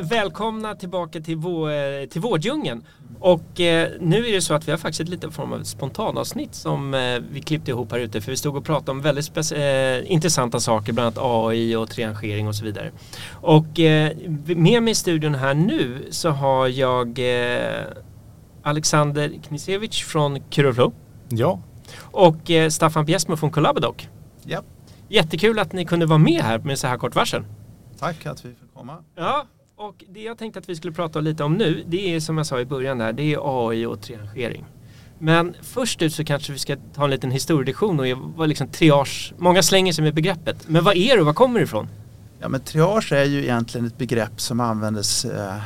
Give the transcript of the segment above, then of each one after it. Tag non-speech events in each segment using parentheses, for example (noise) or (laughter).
Välkomna tillbaka till, vår, till Vårddjungeln. Och eh, nu är det så att vi har faktiskt ett litet form av spontanavsnitt som eh, vi klippte ihop här ute. För vi stod och pratade om väldigt eh, intressanta saker, bland annat AI och triangering och så vidare. Och eh, med mig i studion här nu så har jag eh, Alexander Knisevich från Curoflow. Ja. Och eh, Staffan Bjäsmo från Collabodoc. Ja. Jättekul att ni kunde vara med här med så här kort varsel. Tack att vi fick komma. Ja, och det jag tänkte att vi skulle prata lite om nu, det är som jag sa i början där, det är AI och triangering. Men först ut så kanske vi ska ta en liten historielektion och vad liksom triage, många slänger sig med begreppet. Men vad är det och var kommer det ifrån? Ja men triage är ju egentligen ett begrepp som användes eh,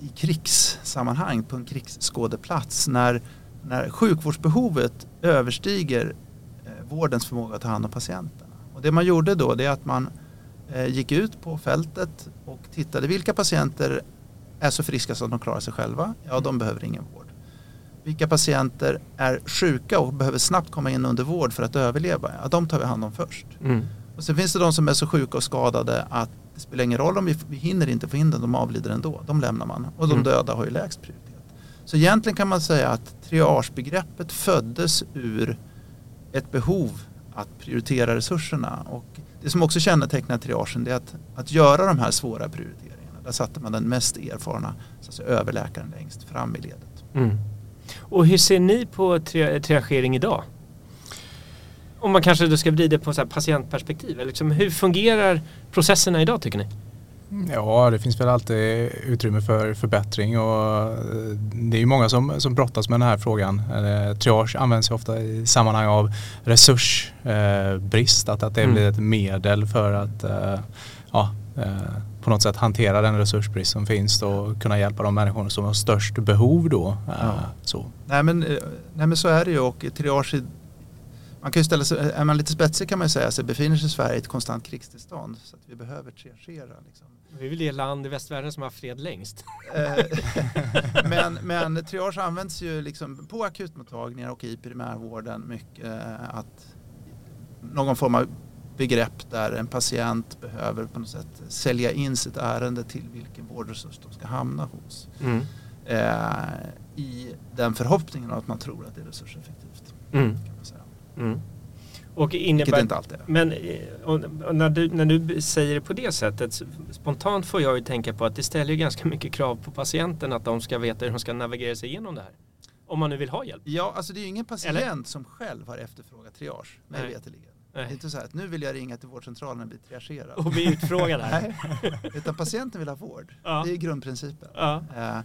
i krigssammanhang på en krigsskådeplats när, när sjukvårdsbehovet överstiger eh, vårdens förmåga att ta hand om patienterna. Och det man gjorde då det är att man gick ut på fältet och tittade vilka patienter är så friska så att de klarar sig själva. Ja, de behöver ingen vård. Vilka patienter är sjuka och behöver snabbt komma in under vård för att överleva? Ja, de tar vi hand om först. Mm. Och sen finns det de som är så sjuka och skadade att det spelar ingen roll om vi, vi hinner inte få in dem, de avlider ändå. De lämnar man. Och de mm. döda har ju lägst prioritet. Så egentligen kan man säga att triagebegreppet föddes ur ett behov att prioritera resurserna. Och det som också kännetecknar triagen är att, att göra de här svåra prioriteringarna. Där satte man den mest erfarna alltså överläkaren längst fram i ledet. Mm. Och hur ser ni på tri triagering idag? Om man kanske då ska vrida på så patientperspektiv. Liksom, hur fungerar processerna idag tycker ni? Ja, det finns väl alltid utrymme för förbättring och eh, det är ju många som, som brottas med den här frågan. Eh, triage används ju ofta i sammanhang av resursbrist, att, att det mm. blir ett medel för att ja, på något sätt hantera den resursbrist som finns och kunna hjälpa de människor som har störst behov då. Ja. Så. Nej, men, nej men så är det ju och triage man kan ju ställa sig, är man lite spetsig kan man ju säga sig befinner sig Sverige i ett konstant krigstillstånd så att vi behöver triagera. Liksom. Vi är väl det land i västvärlden som har fred längst. Eh, (laughs) men, men triage används ju liksom på akutmottagningar och i primärvården mycket eh, att någon form av begrepp där en patient behöver på något sätt sälja in sitt ärende till vilken vårdresurs de ska hamna hos. Mm. Eh, I den förhoppningen att man tror att det är resurseffektivt. Mm. Kan man säga. Mm. Och innebär, Vilket inte alltid är. Men och när, du, när du säger det på det sättet, spontant får jag ju tänka på att det ställer ganska mycket krav på patienten att de ska veta hur de ska navigera sig igenom det här. Om man nu vill ha hjälp. Ja, alltså det är ju ingen patient Eller? som själv har efterfrågat triage, mig veterligen. Det är inte så här att nu vill jag ringa till vårdcentralen och bli triagerad. Och bli utfrågad här. (laughs) Utan patienten vill ha vård. Ja. Det är grundprincipen. Ja. Eh,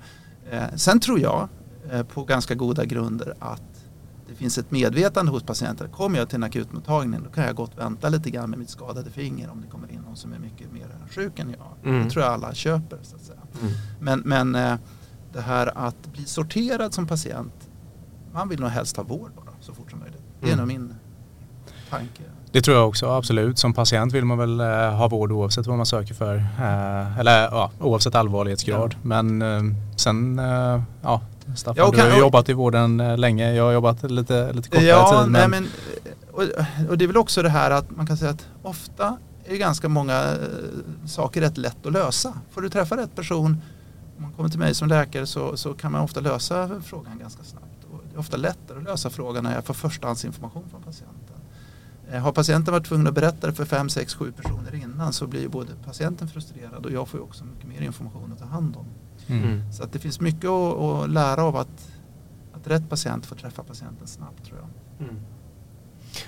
eh, sen tror jag eh, på ganska goda grunder att det finns ett medvetande hos patienten. Kommer jag till en akutmottagning då kan jag gott vänta lite grann med mitt skadade finger om det kommer in någon som är mycket mer sjuk än jag. Mm. Det tror jag alla köper. Så att säga. Mm. Men, men eh, det här att bli sorterad som patient, man vill nog helst ha vård bara så fort som möjligt. Det är mm. nog min tanke. Det tror jag också, absolut. Som patient vill man väl eh, ha vård oavsett vad man söker för. Eh, eller ja, oavsett allvarlighetsgrad. Ja. Men sen, ja, Staffan, ja, du har jobbat i vården eh, länge. Jag har jobbat lite, lite kortare ja, tid. Men... Nej, men och, och, det är väl också det här att man kan säga att ofta är ganska många eh, saker rätt lätt att lösa. Får du träffa rätt person, om man kommer till mig som läkare så, så kan man ofta lösa frågan ganska snabbt. Och det är ofta lättare att lösa frågan när jag får förstahandsinformation från patienten. Eh, har patienten varit tvungen att berätta det för fem, sex, sju personer innan så blir både patienten frustrerad och jag får också mycket mer information att ta hand om. Mm. Så att det finns mycket att, att, lära av att, att rätt patient får träffa patienten snabbt tror jag. Mm.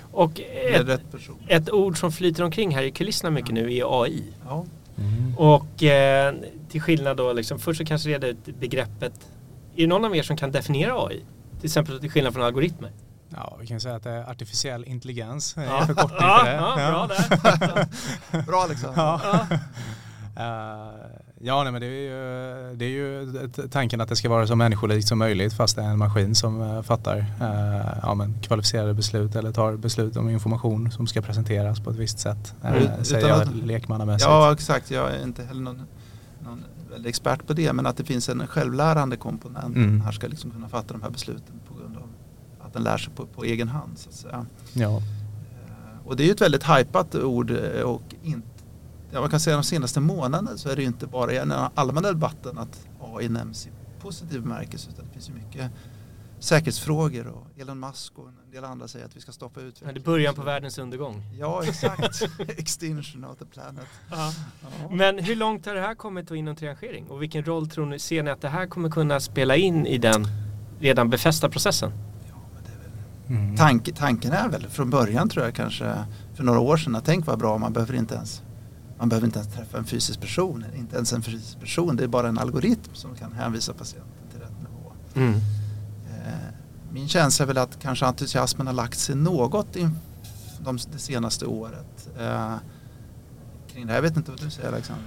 Och ett, ett, ord som flyter omkring här i kulisserna mycket ja. nu är AI. Ja. Mm. Och eh, till skillnad då, liksom, först så kanske reda ut begreppet. Är det någon av er som kan definiera AI? Till exempel till skillnad från algoritmer? Ja, vi kan säga att det är artificiell intelligens. Ja. Förkortning ja, för det. Ja, bra där. (laughs) bra liksom. Ja. Uh, Ja, nej, men det är, ju, det är ju tanken att det ska vara så människolikt som möjligt fast det är en maskin som uh, fattar uh, ja, men kvalificerade beslut eller tar beslut om information som ska presenteras på ett visst sätt. Uh, säger jag lekmannamässigt. Ja, exakt. Jag är inte heller någon, någon expert på det men att det finns en självlärande komponent. Mm. Här ska liksom kunna fatta de här besluten på grund av att den lär sig på, på egen hand. Så att säga. Ja. Och det är ju ett väldigt hypat ord och inte ja, man kan säga de senaste månaderna så är det ju inte bara i den allmänna debatten att AI nämns i positiv bemärkelse utan det finns ju mycket säkerhetsfrågor och Elon Musk och en del andra säger att vi ska stoppa utvecklingen. Det är början på världens undergång. Ja, exakt. (laughs) Extinction of the planet. Ja. Ja. Men hur långt har det här kommit inom triangering och vilken roll tror ni, ser ni att det här kommer kunna spela in i den redan befästa processen? Mm. tank, tanken är väl från början tror jag kanske för några år sedan att tänk vad bra man behöver inte ens man behöver inte ens träffa en fysisk person, inte ens en fysisk person. Det är bara en algoritm som kan hänvisa patienten till rätt nivå. Mm. Eh, min känsla är väl att kanske entusiasmen har lagt sig något in det senaste året. Eh, kring det här. Jag vet inte vad du säger Alexander?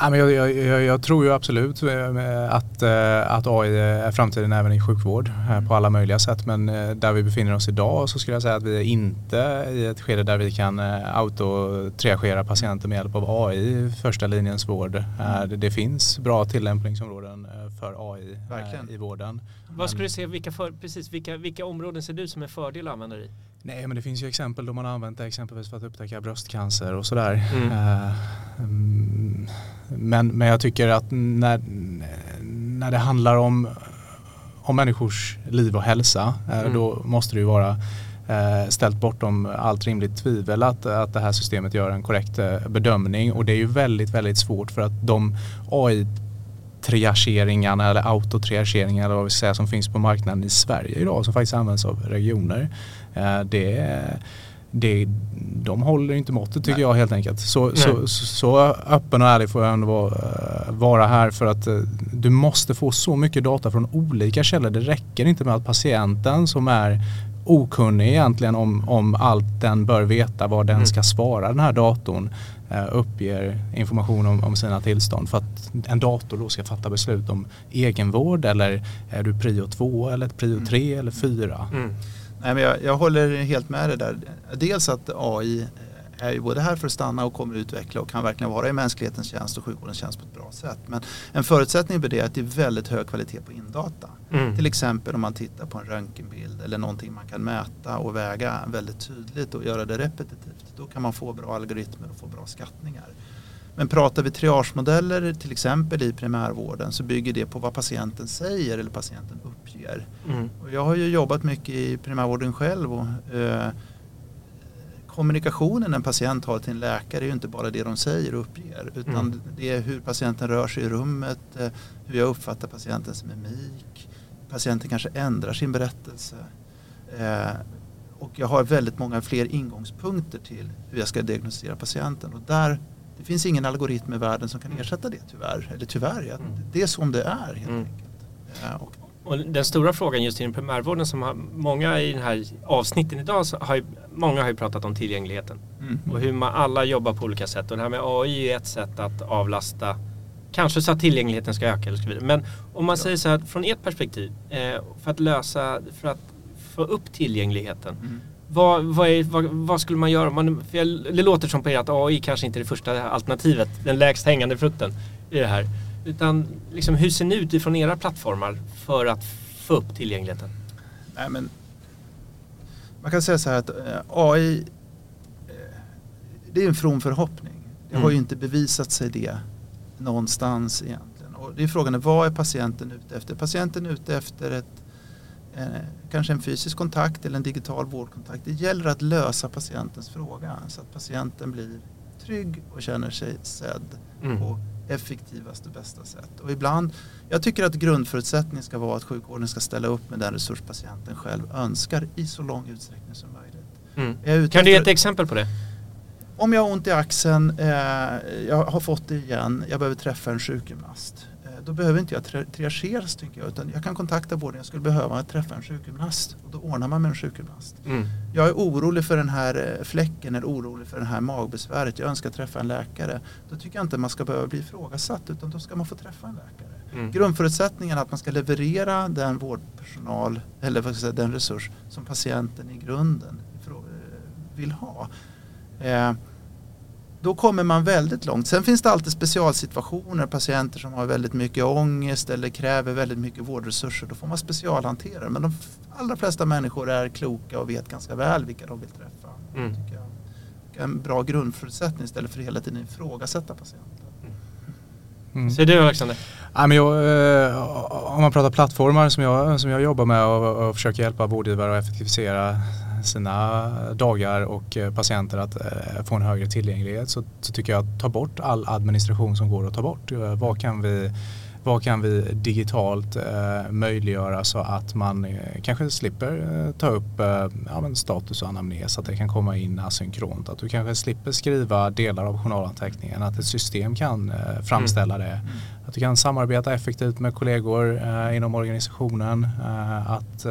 Jag, jag, jag, jag, tror ju absolut eh, att, eh, att AI är framtiden även i sjukvård eh, på alla möjliga sätt. Men där vi befinner oss idag så skulle jag säga att vi är inte i ett skede där vi kan autotriagera patienter med hjälp av AI i första linjens vård. Mm. Det finns bra tillämpningsområden för AI Verkligen. i vården. Vad skulle du se, vilka, för, precis, vilka, vilka områden ser du som är fördel att använda i? Nej men det finns ju exempel då man har använt det exempelvis för att upptäcka bröstcancer och sådär. Mm. Uh, men, men jag tycker att när, när det handlar om, om människors liv och hälsa uh, mm. då måste det ju vara ställt bortom allt rimligt tvivel att, att det här systemet gör en korrekt bedömning och det är ju väldigt väldigt svårt för att de AI triageringarna eller autotriageringar eller vad vi säger som finns på marknaden i Sverige idag som faktiskt används av regioner. Eh, det, det, de håller inte måttet tycker Nej. jag helt enkelt. Så, så, så, öppen och ärlig får jag ändå vara, eh, vara här för att eh, du måste få så mycket data från olika källor. Det räcker inte med att patienten som är okunnig egentligen om, om allt den bör veta vad den mm. ska svara den här datorn uppger information om, om, sina tillstånd för att en dator då ska fatta beslut om egenvård eller är du prio 2 eller prio 3 mm. eller 4. Mm. Nej, men jag, jag håller helt med dig där. Dels att AI är ju både här för att stanna och kommer att utveckla och kan verkligen vara i mänsklighetens tjänst och sjukvårdens tjänst på ett bra sätt. Men en förutsättning för det är att det är väldigt hög kvalitet på indata. Mm. Till exempel om man tittar på en röntgenbild eller någonting man kan mäta och väga väldigt tydligt och göra det repetitivt. Då kan man få bra algoritmer och få bra skattningar. Men pratar vi triagemodeller till exempel i primärvården så bygger det på vad patienten säger eller patienten uppger. Mm. Och jag har ju jobbat mycket i primärvården själv och eh, kommunikationen en patient har till en läkare är ju inte bara det de säger och uppger utan mm. det är hur patienten rör sig i rummet, eh, hur jag uppfattar patientens mimik, patienten kanske ändrar sin berättelse. Eh, och jag har väldigt många fler ingångspunkter till hur jag ska diagnostisera patienten och där det finns ingen algoritm i världen som kan ersätta det tyvärr. Eller tyvärr, mm. det är som det är helt mm. enkelt. Ja, och, och den stora frågan just inom primärvården som har, många i den här avsnitten idag så har ju, många har ju pratat om tillgängligheten mm. och hur man alla jobbar på olika sätt och det här med AI är ett sätt att avlasta kanske så att tillgängligheten ska öka eller så vidare. Men om man ja. säger så här från ert perspektiv eh, för att lösa, för att få upp tillgängligheten mm. Vad, vad, är, vad, vad, skulle man göra? Man, det låter som på er att AI kanske inte är det första alternativet, den lägst hängande frukten i det här. Utan liksom, hur ser det ut ifrån era plattformar för att få upp tillgängligheten? Nej, men, man kan säga så här att eh, AI, eh, det är en from förhoppning. Det mm. har ju inte bevisat sig det någonstans egentligen. Och det är frågan, vad är patienten ute efter? Patienten är ute efter ett eh, kanske en fysisk kontakt eller en digital vårdkontakt. Det gäller att lösa patientens fråga så att patienten blir trygg och känner sig sedd mm. på effektivaste och bästa sätt. Och ibland, jag tycker att grundförutsättningen ska vara att sjukvården ska ställa upp med den resurs patienten själv önskar i så lång utsträckning som möjligt. Mm. Kan du ge ett exempel på det? Om jag har ont i axeln, eh, jag har fått det igen, jag behöver träffa en sjukgymnast då behöver inte jag triageras tycker jag. Utan jag kan kontakta vården, jag skulle behöva träffa en sjukgymnast. Och då ordnar man med en sjukgymnast. Mm. Jag är orolig för den här eh, fläcken eller orolig för det här magbesväret. Jag önskar träffa en läkare. Då tycker jag inte man ska behöva bli ifrågasatt utan då ska man få träffa en läkare. Mm. Grundförutsättningen är att man ska leverera den vårdpersonal eller vad ska säga, den resurs som patienten i grunden vill ha. Eh, då kommer man väldigt långt. Sen finns det alltid specialsituationer, patienter som har väldigt mycket ångest eller kräver väldigt mycket vårdresurser. Då får man specialhantera Men de allra flesta människor är kloka och vet ganska väl vilka de vill träffa. Mm. Det är en bra grundförutsättning istället för att hela tiden ifrågasätta patienten. Mm. Ser du Alexander? Ja, men jag, eh, om man pratar plattformar som jag, som jag jobbar med och, och försöker hjälpa vårdgivare att effektivisera sina dagar och eh, patienter att eh, få en högre tillgänglighet så, så tycker jag att ta bort all administration som går att ta bort. Vad kan vi vad kan vi digitalt eh, möjliggöra så att man eh, kanske slipper eh, ta upp eh, ja, status och anamnes, att det kan komma in asynkront, att du kanske slipper skriva delar av journalanteckningen, att ett system kan eh, framställa mm. det, mm. att du kan samarbeta effektivt med kollegor eh, inom organisationen, att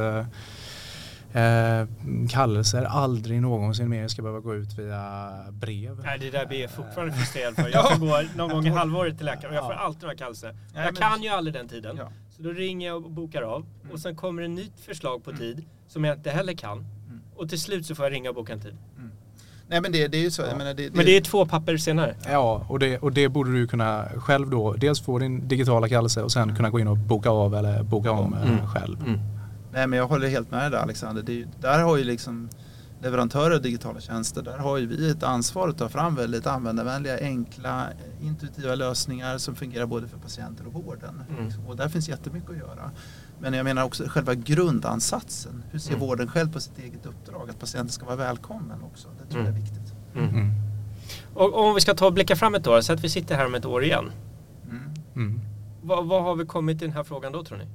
Eh, kallelser aldrig någonsin mer ska behöva gå ut via brev. Nej, det där blir jag fortfarande (laughs) frustrerad för. Jag får gå någon gång i halvåret till läkaren och jag får alltid några kallelser. Jag kan ju aldrig den tiden. Så då ringer jag och bokar av mm. och sen kommer det nytt förslag på mm. tid som jag inte heller kan. Mm. Och till slut så får jag ringa och boka en tid. Nej men det, det är ju så. Ja. Menar, det, det, men det är två papper senare. Ja och det, och det borde du kunna själv då dels få din digitala kallelse och sen kunna gå in och boka av eller boka om mm. själv. Mm. Nej men jag håller helt med dig Alexander. Det, där har ju liksom leverantörer av digitala tjänster, där har ju vi ett ansvar att ta fram väldigt användarvänliga, enkla, intuitiva lösningar som fungerar både för patienter och vården. Mm. Och där finns jättemycket att göra. Men jag menar också själva grundansatsen. Hur ser mm. vården själv på sitt eget uppdrag? Att patienten ska vara välkommen också. Det tror mm. jag är viktigt. Mm. mm. Och om vi ska ta och blicka fram ett år, så att vi sitter här om ett år igen. Mm. Vad, vad har vi kommit i den här frågan då tror ni?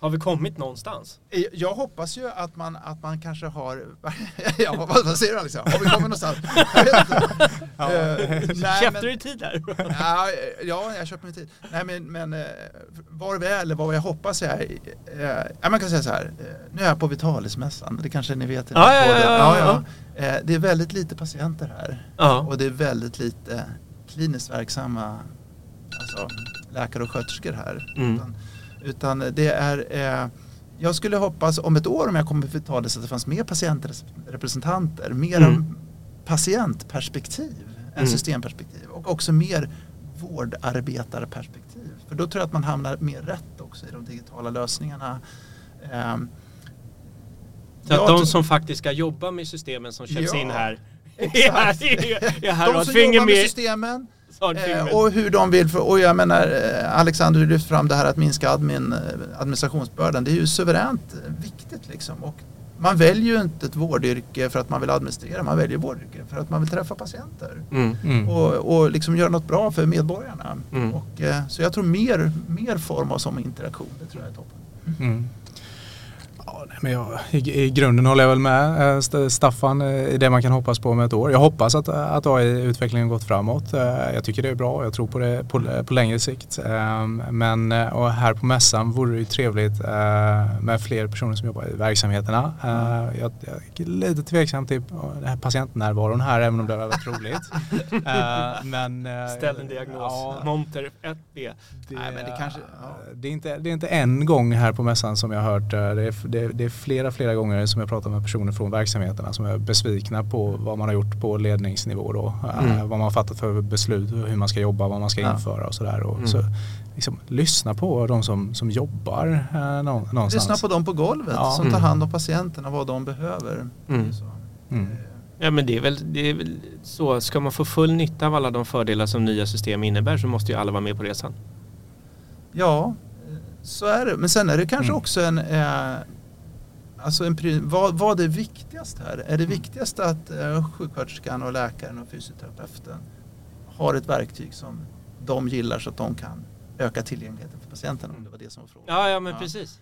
Har vi kommit någonstans? Jag hoppas ju att man, att man kanske har... (laughs) ja, vad, vad säger du Alexia? Har vi kommit någonstans? ja. Köpte du tid där? ja, ja, jag köpte mig tid. Nej, men, men eh, var vi är eller vad jag hoppas är... Eh, ja, man kan säga så här. Eh, nu är jag på Vitalismässan. Det kanske ni vet. Ja, ja, ja, ja, ja. Det är väldigt lite patienter här. Ja. Och det är väldigt lite kliniskt verksamma alltså, läkare och sköterskor här. Mm. Utan, utan det är eh, jag skulle hoppas om ett år om jag kommer till talet att det fanns mer patientrepresentanter, mer mm. patientperspektiv än mm. systemperspektiv och också mer vårdarbetarperspektiv. För då tror jag att man hamnar mer rätt också i de digitala lösningarna. Um, så att de som faktiskt ska jobba med systemen som köps ja, in här (laughs) Exakt. (laughs) är här de som jobbar med systemen Eh, och hur de vill, för, och jag menar eh, Alexander du lyfter fram det här att minska admin, eh, administrationsbördan. Det är ju suveränt viktigt liksom. Och man väljer ju inte ett vårdyrke för att man vill administrera, man väljer vårdyrke för att man vill träffa patienter. Mm, mm. Och, och liksom göra något bra för medborgarna. Mm. Och, så jag tror mer, mer form av sån interaktion, det tror jag är toppen. Ja, men jag, i, I grunden håller jag väl med eh, Staffan eh, i det man kan hoppas på med ett år. Jag hoppas att, att AI-utvecklingen gått framåt. Eh, jag tycker det är bra. Jag tror på det på, på längre sikt. Ehm, men och här på mässan vore det ju trevligt med fler personer som jobbar i verksamheterna. Jag, jag är lite tveksam till den här patientnärvaron här även om det var väldigt roligt. (laughs) men, Ställ en diagnos. Ja, Monter 1B. Det, Nej, men det, kanske, ja. det, är inte, det är inte en gång här på mässan som jag har hört det är, det, det, är flera, flera gånger som jag pratar med personer från verksamheterna som är besvikna på vad man har gjort på ledningsnivå då. Mm. Äh, vad man har fattat för beslut, hur man ska jobba, vad man ska införa och sådär. Och mm. så, liksom, lyssna på de som, som jobbar äh, någonstans. Lyssna på dem på golvet ja. som tar hand om patienterna, vad de behöver. Mm. mm. Eh. Ja men det är, väl, det är väl så, ska man få full nytta av alla de fördelar som nya system innebär så måste ju alla vara med på resan. Ja, så är det. Men sen är det kanske mm. också en eh, Alltså en, vad, vad är viktigast här? Är det mm. viktigast att eh, sjuksköterskan och läkaren och fysioterapeuten har ett verktyg som de gillar så att de kan öka tillgängligheten för patienten om det var det som var frågan. Ja, ja men ja. precis.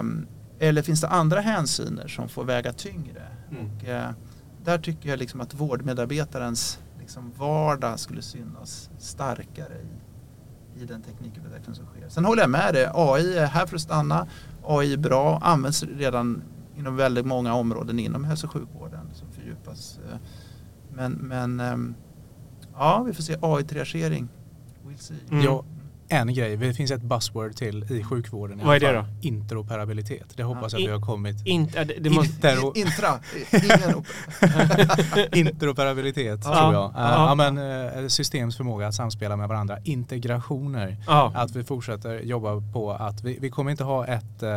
Um, eller finns det andra hänsyner som får väga tyngre? Mm. Och, uh, där tycker jag liksom att vårdmedarbetarens liksom vardag skulle synas starkare i, i den teknikutveckling som sker. Sen håller jag med dig, AI är här för att stanna. AI är bra, används redan inom väldigt många områden inom hälso och sjukvården som fördjupas. Eh, men, men ehm, ja, vi får se AI-triagering. We'll mm. Ja, en grej, det finns ett buzzword till i sjukvården. I Vad är det då? Interoperabilitet. Det hoppas jag att vi har kommit. In, det måste... Intero... Intra. (laughs) Interoperabilitet ja. tror jag. Ja. ja. men, eh, systems förmåga att samspela med varandra. Integrationer. Ja. Att vi fortsätter jobba på att vi, vi kommer inte ha ett uh,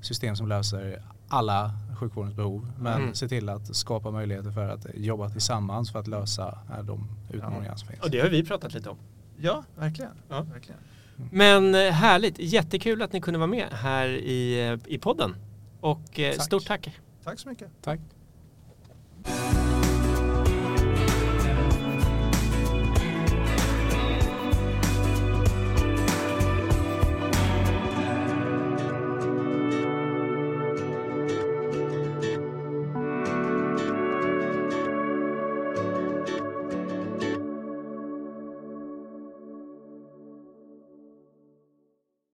system som löser alla sjukvårdens behov. Men mm. se till att skapa möjligheter för att jobba tillsammans för att lösa de utmaningar som finns. Och det har vi pratat lite om. Ja, verkligen. Ja. verkligen. Men eh, härligt, jättekul att ni kunde vara med här i, eh, i podden. Och eh, tack. stort tack. Tack så mycket. Tack.